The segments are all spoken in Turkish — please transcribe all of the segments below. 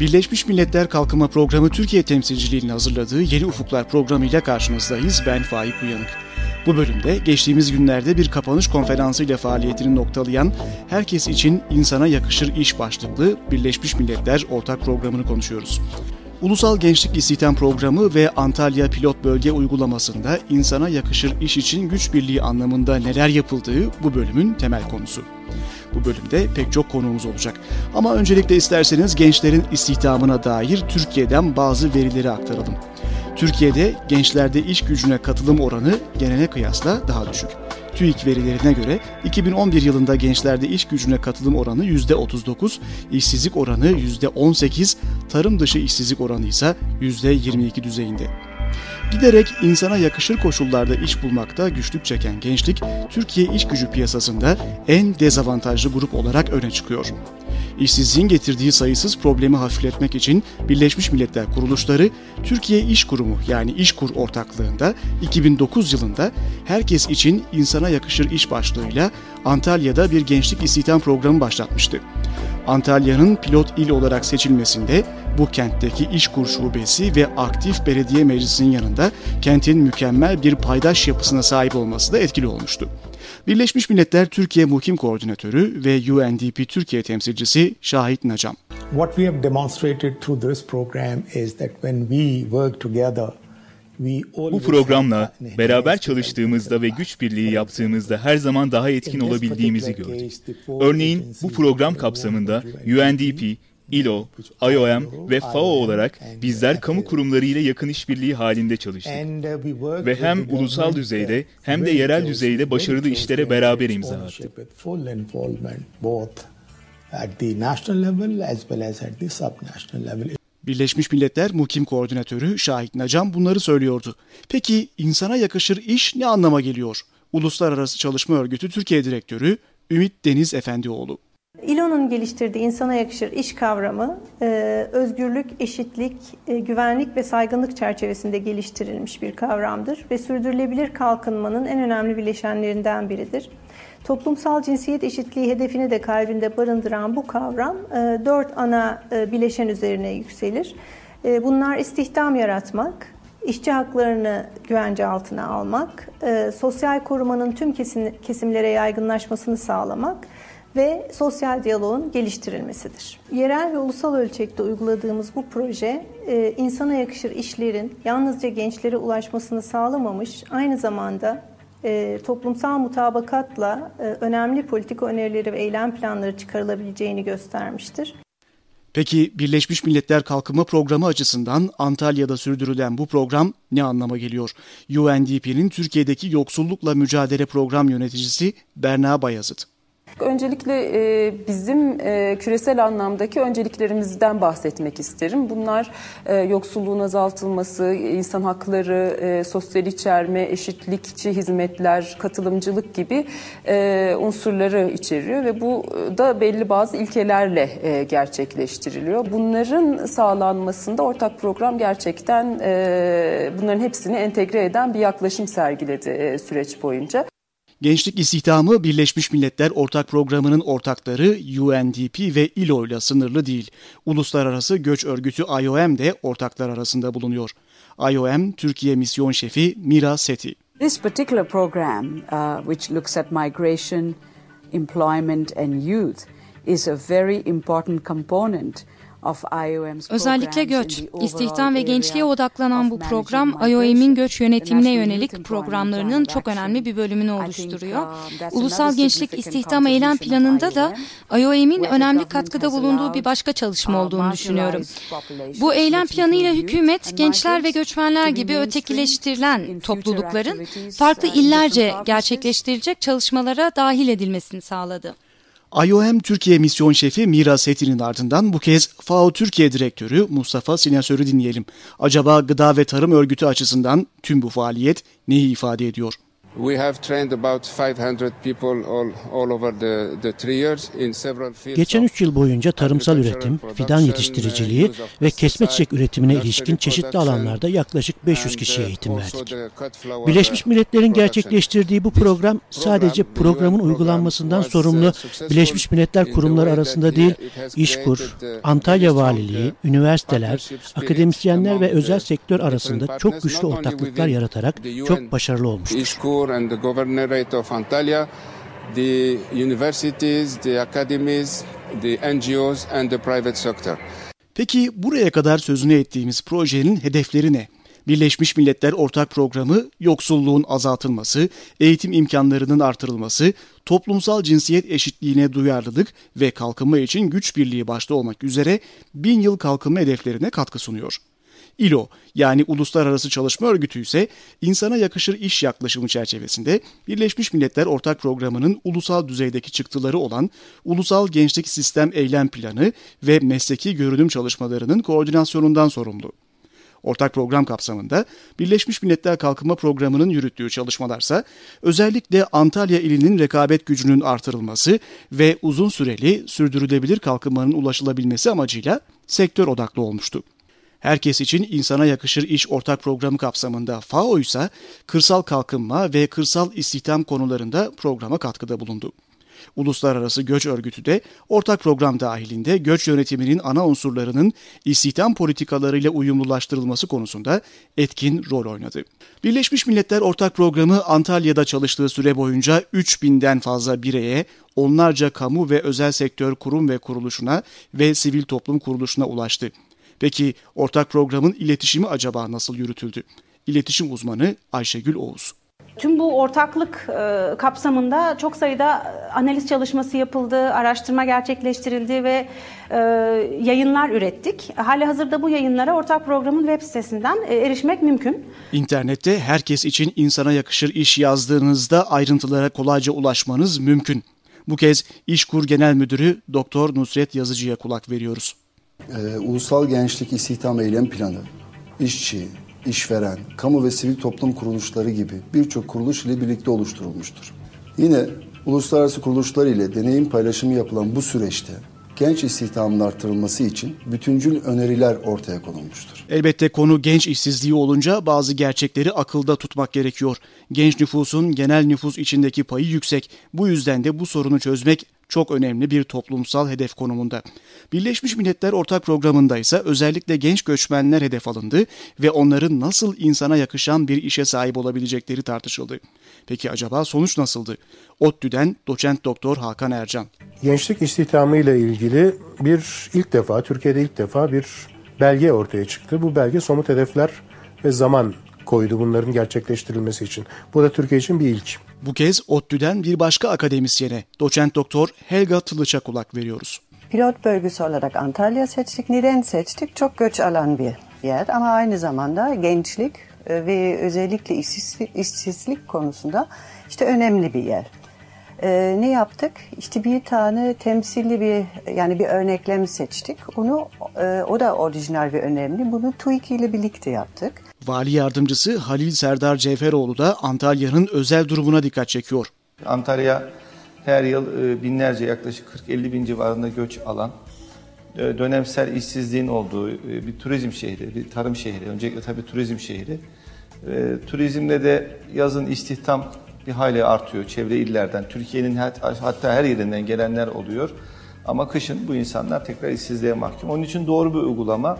Birleşmiş Milletler Kalkınma Programı Türkiye temsilciliğinin hazırladığı Yeni Ufuklar programıyla karşınızdayız. Ben Faik Uyanık. Bu bölümde geçtiğimiz günlerde bir kapanış konferansıyla faaliyetini noktalayan Herkes için insana yakışır iş başlıklı Birleşmiş Milletler ortak programını konuşuyoruz. Ulusal Gençlik İstihdam Programı ve Antalya Pilot Bölge uygulamasında insana yakışır iş için güç birliği anlamında neler yapıldığı bu bölümün temel konusu. Bu bölümde pek çok konuğumuz olacak. Ama öncelikle isterseniz gençlerin istihdamına dair Türkiye'den bazı verileri aktaralım. Türkiye'de gençlerde iş gücüne katılım oranı genele kıyasla daha düşük. TÜİK verilerine göre 2011 yılında gençlerde iş gücüne katılım oranı %39, işsizlik oranı %18, tarım dışı işsizlik oranı ise %22 düzeyinde. Giderek insana yakışır koşullarda iş bulmakta güçlük çeken gençlik, Türkiye iş gücü piyasasında en dezavantajlı grup olarak öne çıkıyor. İşsizliğin getirdiği sayısız problemi hafifletmek için Birleşmiş Milletler kuruluşları Türkiye İş Kurumu yani İşkur ortaklığında 2009 yılında herkes için insana yakışır iş başlığıyla Antalya'da bir gençlik istihdam programı başlatmıştı. Antalya'nın pilot il olarak seçilmesinde bu kentteki İşkur Şubesi ve aktif belediye meclisinin yanında kentin mükemmel bir paydaş yapısına sahip olması da etkili olmuştu. Birleşmiş Milletler Türkiye Mukim Koordinatörü ve UNDP Türkiye temsilcisi Şahit Nacam. What we have demonstrated through this program is that when we work together bu programla beraber çalıştığımızda ve güç birliği yaptığımızda her zaman daha etkin olabildiğimizi gördük. Örneğin bu program kapsamında UNDP, ILO, IOM ve FAO olarak bizler kamu kurumları ile yakın işbirliği halinde çalıştık. Ve hem ulusal düzeyde hem de yerel düzeyde başarılı işlere beraber imza attık. Birleşmiş Milletler Mukim Koordinatörü Şahit Nacam bunları söylüyordu. Peki insana yakışır iş ne anlama geliyor? Uluslararası Çalışma Örgütü Türkiye Direktörü Ümit Deniz Efendioğlu. İLO'nun geliştirdiği insana yakışır iş kavramı e, özgürlük, eşitlik, e, güvenlik ve saygınlık çerçevesinde geliştirilmiş bir kavramdır ve sürdürülebilir kalkınmanın en önemli bileşenlerinden biridir. Toplumsal cinsiyet eşitliği hedefini de kalbinde barındıran bu kavram e, dört ana bileşen üzerine yükselir. Bunlar istihdam yaratmak, işçi haklarını güvence altına almak, sosyal korumanın tüm kesimlere yaygınlaşmasını sağlamak, ve sosyal diyaloğun geliştirilmesidir. Yerel ve ulusal ölçekte uyguladığımız bu proje e, insana yakışır işlerin yalnızca gençlere ulaşmasını sağlamamış, aynı zamanda e, toplumsal mutabakatla e, önemli politika önerileri ve eylem planları çıkarılabileceğini göstermiştir. Peki Birleşmiş Milletler Kalkınma Programı açısından Antalya'da sürdürülen bu program ne anlama geliyor? UNDP'nin Türkiye'deki yoksullukla mücadele program yöneticisi Berna Bayazıt. Öncelikle e, bizim e, küresel anlamdaki önceliklerimizden bahsetmek isterim. Bunlar e, yoksulluğun azaltılması, insan hakları, sosyal içerme, eşitlikçi hizmetler, katılımcılık gibi unsurları içeriyor ve bu da belli bazı ilkelerle gerçekleştiriliyor. Bunların sağlanmasında ortak program gerçekten bunların hepsini entegre eden bir yaklaşım sergiledi süreç boyunca. Gençlik İstihdamı Birleşmiş Milletler Ortak Programı'nın ortakları UNDP ve ILO ile sınırlı değil. Uluslararası Göç Örgütü IOM de ortaklar arasında bulunuyor. IOM Türkiye Misyon Şefi Mira Seti. This particular program uh, which looks at migration, employment and youth is a very important component Özellikle göç, istihdam ve gençliğe odaklanan bu program IOM'in göç yönetimine yönelik programlarının çok önemli bir bölümünü oluşturuyor. Ulusal Gençlik İstihdam Eylem Planı'nda da IOM'in önemli katkıda bulunduğu bir başka çalışma olduğunu düşünüyorum. Bu eylem planıyla hükümet gençler ve göçmenler gibi ötekileştirilen toplulukların farklı illerce gerçekleştirilecek çalışmalara dahil edilmesini sağladı. IOM Türkiye Misyon Şefi Mira Seti'nin ardından bu kez FAO Türkiye Direktörü Mustafa Sinasör'ü dinleyelim. Acaba Gıda ve Tarım Örgütü açısından tüm bu faaliyet neyi ifade ediyor? Geçen üç yıl boyunca tarımsal üretim, fidan yetiştiriciliği ve kesme çiçek üretimine ilişkin çeşitli alanlarda yaklaşık 500 kişiye eğitim verdik. Birleşmiş Milletler'in gerçekleştirdiği bu program sadece programın uygulanmasından sorumlu Birleşmiş Milletler kurumları arasında değil, İşkur, Antalya Valiliği, üniversiteler, akademisyenler ve özel sektör arasında çok güçlü ortaklıklar yaratarak çok başarılı olmuştur the universities, the academies, the NGOs and the private sector. Peki buraya kadar sözünü ettiğimiz projenin hedefleri ne? Birleşmiş Milletler Ortak Programı yoksulluğun azaltılması, eğitim imkanlarının artırılması, toplumsal cinsiyet eşitliğine duyarlılık ve kalkınma için güç birliği başta olmak üzere bin yıl kalkınma hedeflerine katkı sunuyor. İLO yani Uluslararası Çalışma Örgütü ise insana yakışır iş yaklaşımı çerçevesinde Birleşmiş Milletler Ortak Programı'nın ulusal düzeydeki çıktıları olan Ulusal Gençlik Sistem Eylem Planı ve mesleki görünüm çalışmalarının koordinasyonundan sorumlu. Ortak program kapsamında Birleşmiş Milletler Kalkınma Programı'nın yürüttüğü çalışmalarsa özellikle Antalya ilinin rekabet gücünün artırılması ve uzun süreli sürdürülebilir kalkınmanın ulaşılabilmesi amacıyla sektör odaklı olmuştu. Herkes için insana yakışır iş ortak programı kapsamında FAO ise kırsal kalkınma ve kırsal istihdam konularında programa katkıda bulundu. Uluslararası Göç Örgütü de ortak program dahilinde göç yönetiminin ana unsurlarının istihdam politikalarıyla uyumlulaştırılması konusunda etkin rol oynadı. Birleşmiş Milletler Ortak Programı Antalya'da çalıştığı süre boyunca 3000'den fazla bireye, onlarca kamu ve özel sektör kurum ve kuruluşuna ve sivil toplum kuruluşuna ulaştı. Peki ortak programın iletişimi acaba nasıl yürütüldü? İletişim uzmanı Ayşegül Oğuz. Tüm bu ortaklık e, kapsamında çok sayıda analiz çalışması yapıldı, araştırma gerçekleştirildi ve e, yayınlar ürettik. Hali hazırda bu yayınlara ortak programın web sitesinden e, erişmek mümkün. İnternette herkes için insana yakışır iş yazdığınızda ayrıntılara kolayca ulaşmanız mümkün. Bu kez İşkur Genel Müdürü Doktor Nusret Yazıcı'ya kulak veriyoruz e, Ulusal Gençlik İstihdam Eylem Planı, işçi, işveren, kamu ve sivil toplum kuruluşları gibi birçok kuruluş ile birlikte oluşturulmuştur. Yine uluslararası kuruluşlar ile deneyim paylaşımı yapılan bu süreçte genç istihdamın artırılması için bütüncül öneriler ortaya konulmuştur. Elbette konu genç işsizliği olunca bazı gerçekleri akılda tutmak gerekiyor. Genç nüfusun genel nüfus içindeki payı yüksek. Bu yüzden de bu sorunu çözmek çok önemli bir toplumsal hedef konumunda. Birleşmiş Milletler Ortak Programı'nda ise özellikle genç göçmenler hedef alındı ve onların nasıl insana yakışan bir işe sahip olabilecekleri tartışıldı. Peki acaba sonuç nasıldı? ODTÜ'den doçent doktor Hakan Ercan. Gençlik istihdamı ile ilgili bir ilk defa, Türkiye'de ilk defa bir belge ortaya çıktı. Bu belge somut hedefler ve zaman koydu bunların gerçekleştirilmesi için. Bu da Türkiye için bir ilk. Bu kez ODTÜ'den bir başka akademisyene, doçent doktor Helga Tılıç'a kulak veriyoruz. Pilot bölgesi olarak Antalya seçtik. Neden seçtik? Çok göç alan bir yer ama aynı zamanda gençlik e, ve özellikle işsizlik, işsizlik konusunda işte önemli bir yer. Ee, ne yaptık? İşte bir tane temsilli bir yani bir örneklem seçtik. Onu e, o da orijinal ve önemli. Bunu TÜİK ile birlikte yaptık. Vali yardımcısı Halil Serdar Cevheroğlu da Antalya'nın özel durumuna dikkat çekiyor. Antalya her yıl e, binlerce yaklaşık 40-50 bin civarında göç alan e, dönemsel işsizliğin olduğu e, bir turizm şehri, bir tarım şehri. Öncelikle tabii turizm şehri. Turizmde de yazın istihdam bir hayli artıyor çevre illerden. Türkiye'nin hatta her yerinden gelenler oluyor. Ama kışın bu insanlar tekrar işsizliğe mahkum. Onun için doğru bir uygulama.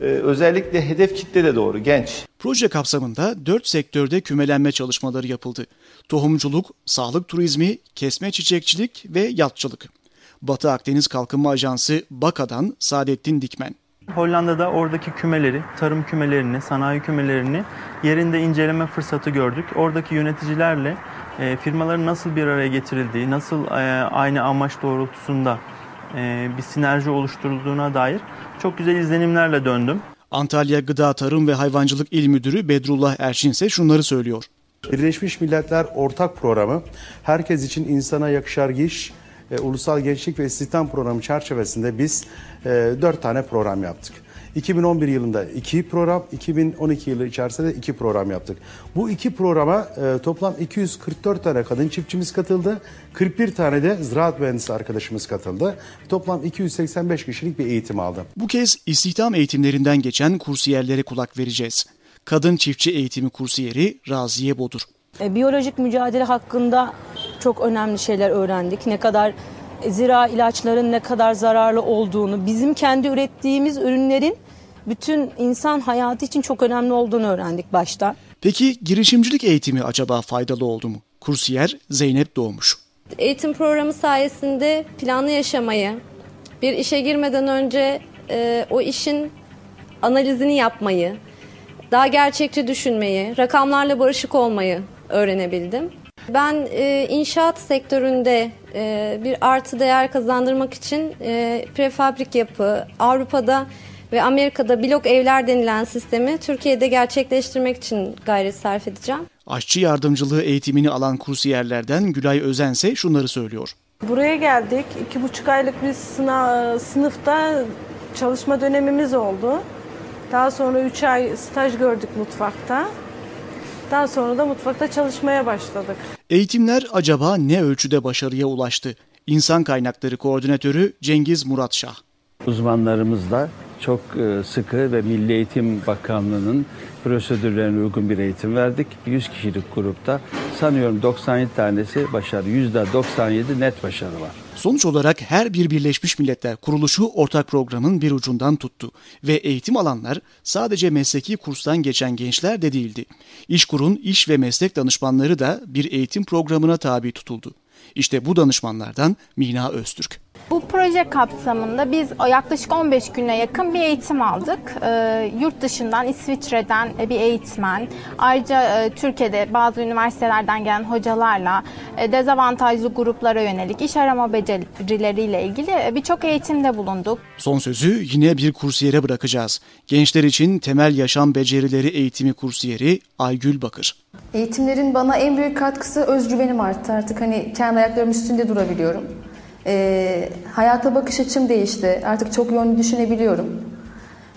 Ee, özellikle hedef kitle de doğru, genç. Proje kapsamında dört sektörde kümelenme çalışmaları yapıldı. Tohumculuk, sağlık turizmi, kesme çiçekçilik ve yatçılık. Batı Akdeniz Kalkınma Ajansı BAKA'dan Saadettin Dikmen. Hollanda'da oradaki kümeleri, tarım kümelerini, sanayi kümelerini yerinde inceleme fırsatı gördük. Oradaki yöneticilerle e, firmaların nasıl bir araya getirildiği, nasıl e, aynı amaç doğrultusunda e, bir sinerji oluşturulduğuna dair çok güzel izlenimlerle döndüm. Antalya Gıda Tarım ve Hayvancılık İl Müdürü Bedrullah Erçin ise şunları söylüyor. Birleşmiş Milletler Ortak Programı herkes için insana yakışar iş e, Ulusal Gençlik ve İstihdam Programı çerçevesinde biz e, dört tane program yaptık. 2011 yılında iki program, 2012 yılı içerisinde iki program yaptık. Bu iki programa e, toplam 244 tane kadın çiftçimiz katıldı. 41 tane de ziraat mühendisi arkadaşımız katıldı. Toplam 285 kişilik bir eğitim aldım. Bu kez istihdam eğitimlerinden geçen kursiyerlere kulak vereceğiz. Kadın çiftçi eğitimi kursiyeri Raziye Bodur. E, biyolojik mücadele hakkında çok önemli şeyler öğrendik. Ne kadar zira ilaçların ne kadar zararlı olduğunu, bizim kendi ürettiğimiz ürünlerin bütün insan hayatı için çok önemli olduğunu öğrendik başta. Peki girişimcilik eğitimi acaba faydalı oldu mu? Kursiyer Zeynep Doğmuş. Eğitim programı sayesinde planlı yaşamayı, bir işe girmeden önce e, o işin analizini yapmayı, daha gerçekçi düşünmeyi, rakamlarla barışık olmayı öğrenebildim. Ben e, inşaat sektöründe e, bir artı değer kazandırmak için e, prefabrik yapı, Avrupa'da ve Amerika'da blok evler denilen sistemi Türkiye'de gerçekleştirmek için gayret sarf edeceğim. Aşçı yardımcılığı eğitimini alan kursiyerlerden Gülay Özense şunları söylüyor. Buraya geldik. iki buçuk aylık bir sınav, sınıfta çalışma dönemimiz oldu. Daha sonra üç ay staj gördük mutfakta. Daha sonra da mutfakta çalışmaya başladık. Eğitimler acaba ne ölçüde başarıya ulaştı? İnsan Kaynakları Koordinatörü Cengiz Muratşah. Uzmanlarımızla çok e, sıkı ve Milli Eğitim Bakanlığı'nın prosedürlerine uygun bir eğitim verdik. 100 kişilik grupta sanıyorum 97 tanesi başarı, %97 net başarı var. Sonuç olarak her bir Birleşmiş Milletler kuruluşu ortak programın bir ucundan tuttu ve eğitim alanlar sadece mesleki kurstan geçen gençler de değildi. İşkur'un iş ve meslek danışmanları da bir eğitim programına tabi tutuldu. İşte bu danışmanlardan Mina Öztürk. Bu proje kapsamında biz yaklaşık 15 güne yakın bir eğitim aldık. E, yurt dışından İsviçre'den bir eğitmen, ayrıca e, Türkiye'de bazı üniversitelerden gelen hocalarla e, dezavantajlı gruplara yönelik iş arama becerileriyle ilgili e, birçok eğitimde bulunduk. Son sözü yine bir kursiyere bırakacağız. Gençler için temel yaşam becerileri eğitimi kursiyeri Aygül Bakır. Eğitimlerin bana en büyük katkısı özgüvenim arttı. Artık hani kendi ayaklarımın üstünde durabiliyorum. E, hayata bakış açım değişti. Artık çok yönlü düşünebiliyorum.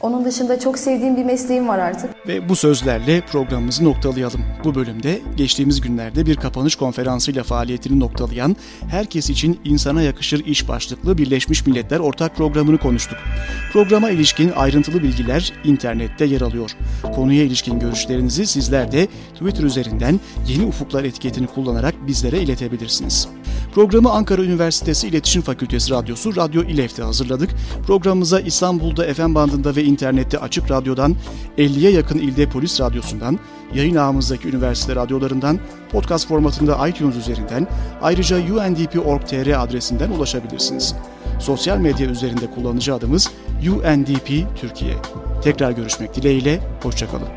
Onun dışında çok sevdiğim bir mesleğim var artık. Ve bu sözlerle programımızı noktalayalım. Bu bölümde geçtiğimiz günlerde bir kapanış konferansıyla faaliyetini noktalayan Herkes için insana yakışır iş başlıklı Birleşmiş Milletler ortak programını konuştuk. Programa ilişkin ayrıntılı bilgiler internette yer alıyor. Konuya ilişkin görüşlerinizi sizler de Twitter üzerinden Yeni Ufuklar etiketini kullanarak bizlere iletebilirsiniz. Programı Ankara Üniversitesi İletişim Fakültesi Radyosu Radyo İLEF'te hazırladık. Programımıza İstanbul'da FM bandında ve internette Açık Radyo'dan, 50'ye yakın ilde Polis Radyosu'ndan, yayın ağımızdaki üniversite radyolarından, podcast formatında iTunes üzerinden, ayrıca undp.org.tr adresinden ulaşabilirsiniz. Sosyal medya üzerinde kullanıcı adımız UNDP Türkiye. Tekrar görüşmek dileğiyle, hoşçakalın.